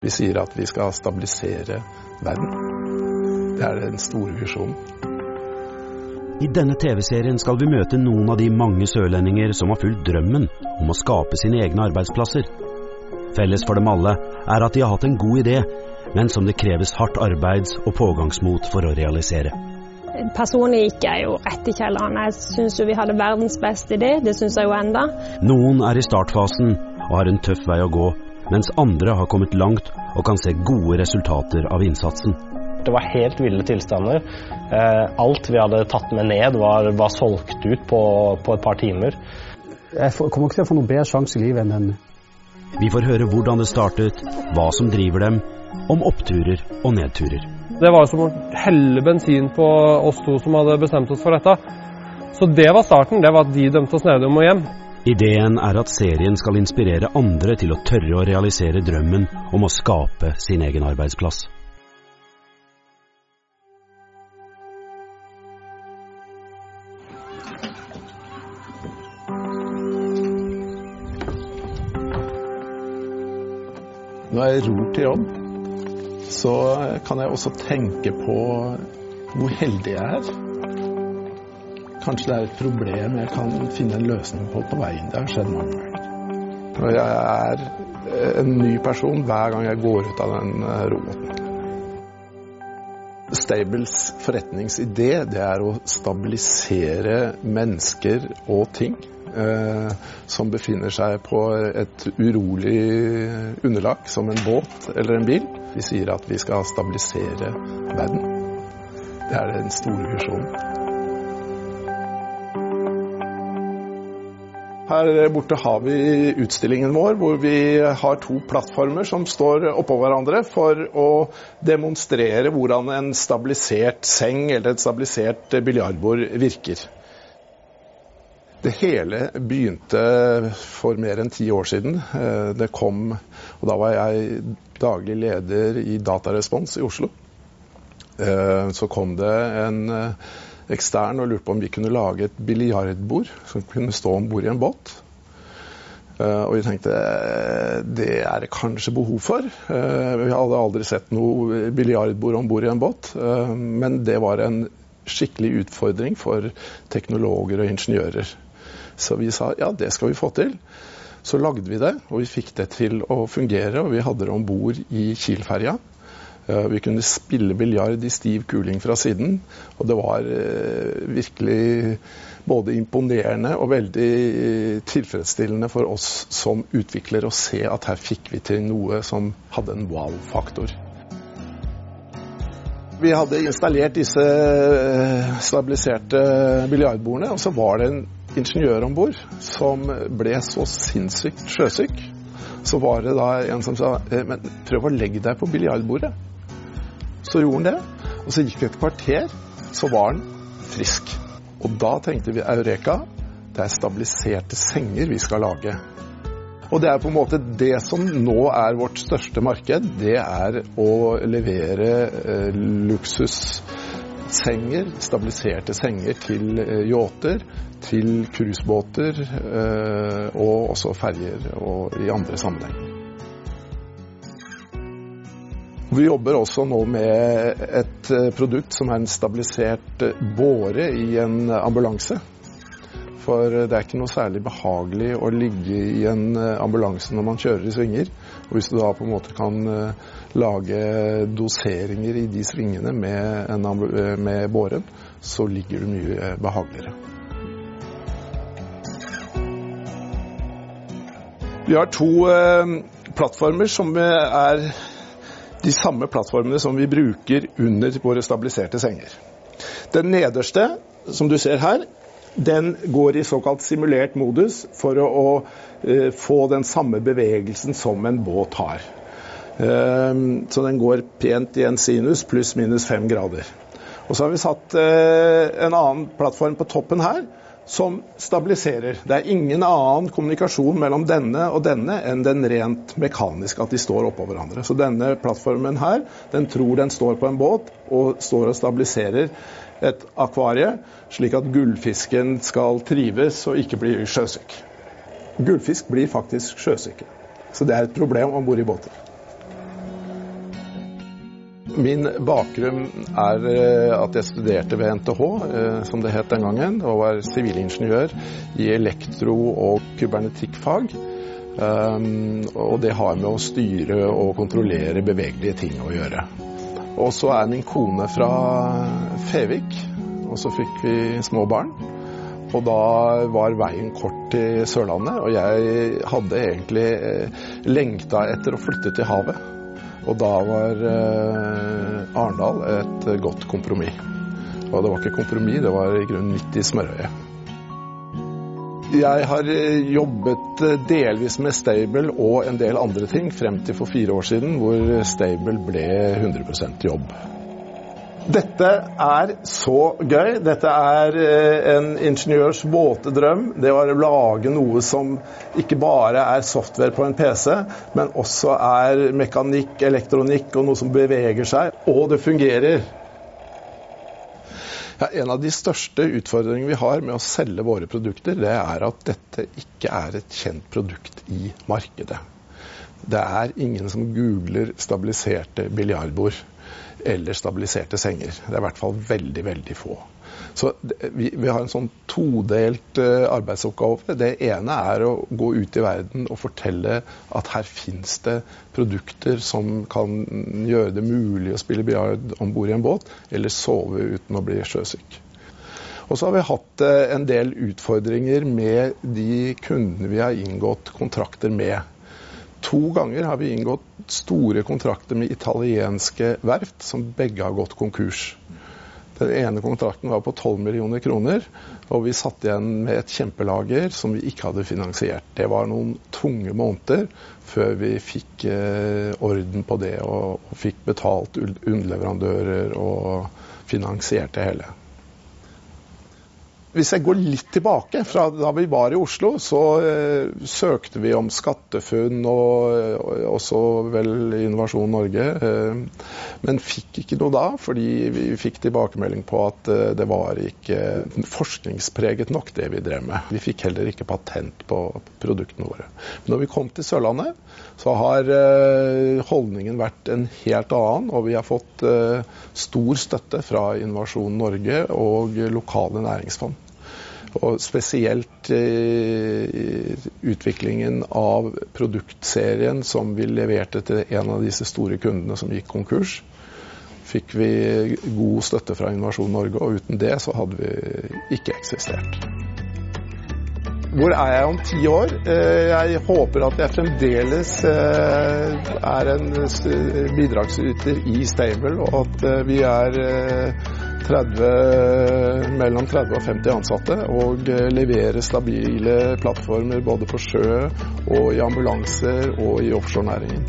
Vi sier at vi skal stabilisere verden. Det er den store visjonen. I denne TV-serien skal vi møte noen av de mange sørlendinger som har fulgt drømmen om å skape sine egne arbeidsplasser. Felles for dem alle er at de har hatt en god idé, men som det kreves hardt arbeids- og pågangsmot for å realisere. Personlig gikk jeg jo etterkjelleren. Jeg syns jo vi hadde verdens beste idé, det syns jeg jo enda. Noen er i startfasen og har en tøff vei å gå, mens andre har kommet langt og kan se gode resultater av innsatsen. Det var helt ville tilstander. Alt vi hadde tatt med ned, var, var solgt ut på, på, et par timer. Jeg kommer ikke til å få noen bedre sjanse i livet enn den. Vi får høre hvordan det startet, hva som driver dem, om oppturer og nedturer. Det var som å helle bensin på oss to som hadde bestemt oss for dette. Så det var starten. Det var at de dømte oss ned om og hjem. Ideen er at serien skal inspirere andre til å tørre å realisere drømmen om å skape sin egen arbeidsplass. Når jeg ror til jobb, så kan jeg også tenke på hvor heldig jeg er. Kanskje det er et problem jeg kan finne en løsning på på veien. Det har skjedd mange ganger. Jeg er en ny person hver gang jeg går ut av den roboten. Stables forretningsidé det er å stabilisere mennesker og ting eh, som befinner seg på et urolig underlag, som en båt eller en bil. Vi sier at vi skal stabilisere verden. Det er den store visjonen. Her borte har vi utstillingen vår, hvor vi har to plattformer som står oppå hverandre for å demonstrere hvordan en stabilisert seng eller et stabilisert biljardbord virker. Det hele begynte for mer enn ti år siden. Det kom, og Da var jeg daglig leder i Datarespons i Oslo. Så kom det en ekstern og lurte på om vi kunne lage et biljardbord som kunne stå om bord i en båt. Og vi tenkte det er det kanskje behov for. Vi hadde aldri sett noe biljardbord om bord i en båt, men det var en skikkelig utfordring for teknologer og ingeniører. Så vi sa ja, det skal vi få til. Så lagde vi det, og vi fikk det til å fungere. Og vi hadde det om bord i Kiel-ferja. Vi kunne spille biljard i stiv kuling fra siden, og det var virkelig både imponerende og veldig tilfredsstillende for oss som utvikler å se at her fikk vi til noe som hadde en wow-faktor. Vi hadde installert disse stabiliserte biljardbordene, og så var det en ingeniør om bord som ble så sinnssykt sjøsyk. Så var det da en som sa men prøv å legge deg på biljardbordet. Så gjorde han det, og så gikk det et kvarter, så var han frisk. Og da tenkte vi Eureka, det er stabiliserte senger vi skal lage. Og det er på en måte det som nå er vårt største marked, det er å levere eh, luksussenger, stabiliserte senger til eh, yachter, til cruisebåter eh, og også ferjer og i andre sammenhenger. Vi jobber også nå med et produkt som er en stabilisert båre i en ambulanse. For det er ikke noe særlig behagelig å ligge i en ambulanse når man kjører i svinger. Og hvis du da på en måte kan lage doseringer i de svingene med, med båren, så ligger du mye behageligere. Vi har to plattformer som er de samme plattformene som vi bruker under våre stabiliserte senger. Den nederste, som du ser her, den går i såkalt simulert modus for å, å uh, få den samme bevegelsen som en båt har. Uh, så den går pent i en sinus pluss minus fem grader. Og så har vi satt uh, en annen plattform på toppen her som stabiliserer. Det er ingen annen kommunikasjon mellom denne og denne enn den rent mekaniske, at de står oppå hverandre. Så denne plattformen her, den tror den står på en båt og står og stabiliserer et akvarie, slik at gullfisken skal trives og ikke bli sjøsyk. Gullfisk blir faktisk sjøsyke. Så det er et problem om bord i båter. Min bakgrunn er eh, at jeg studerte ved NTH, eh, som det het den gangen, og var sivilingeniør i elektro- og kybernetikkfag. Um, og det har med å styre og kontrollere bevegelige ting å gjøre. Og så er min kone fra Fevik, og så fikk vi små barn. Og da var veien kort til Sørlandet, og jeg hadde egentlig eh, lengta etter å flytte til havet. Og da var eh, Arendal et godt kompromiss. Og det var ikke kompromiss, det var i grunnen midt i smørøyet. Jeg har eh, jobbet eh, delvis med Stable og en del andre ting frem til for fire år siden, hvor Stable ble 100% jobb. Dette er så gøy. Dette er eh, en ingeniørs våte drøm. Det å lage noe som ikke bare er software på en PC, men også er mekanikk, elektronikk og noe som beveger seg. Og det fungerer. Ja, en av de største utfordringene vi har med å selge våre produkter, det er at dette ikke er et kjent produkt i markedet. Det er ingen som googler stabiliserte biljardbord eller stabiliserte senger. Det er i hvert fall veldig, veldig få. Så vi, vi, har en sånn todelt uh, arbeidsoppgave. Det ene er å gå ut i verden og fortelle at her fins det produkter som kan gjøre det mulig å spille biljard om bord i en båt, eller sove uten å bli sjøsyk. Og så har vi hatt uh, en del utfordringer med de kundene vi har inngått kontrakter med. To ganger har vi inngått store kontrakter med italienske verft som begge har gått konkurs. Den ene kontrakten var på 12 millioner kroner, og vi satt igjen med et kjempelager som vi ikke hadde finansiert. Det var noen tunge måneder før vi fikk eh, orden på det og, fikk betalt underleverandører og finansiert det hele. Hvis jeg går litt tilbake, fra da vi var i Oslo, så eh, søkte vi om SkatteFUNN og, og også vel Innovasjon Norge. Eh, men fikk ikke noe da, fordi vi fikk tilbakemelding på at eh, det var ikke forskningspreget nok, det vi drev med. Vi fikk heller ikke patent på produktene våre. Men når vi kom til Sørlandet, så har eh, holdningen vært en helt annen, og vi har fått eh, stor støtte fra Innovasjon Norge og lokale næringsfond. Og spesielt eh, utviklingen av produktserien som vi leverte til en av disse store kundene som gikk konkurs, fikk vi god støtte fra Innovasjon Norge, og uten det så hadde vi ikke eksistert. Hvor er jeg om ti år? Eh, jeg håper at jeg fremdeles eh, er en bidragsyter i Stable, og at eh, vi er 30, mellom 30 og 50 ansatte og eh, leverer stabile plattformer både på sjø og i ambulanser og i offshorenæringen.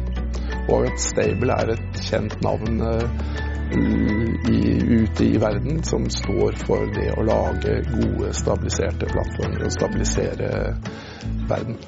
Og at Stable er et kjent navn eh, ute i verden som står for det å lage gode, stabiliserte plattformer og stabilisere verden.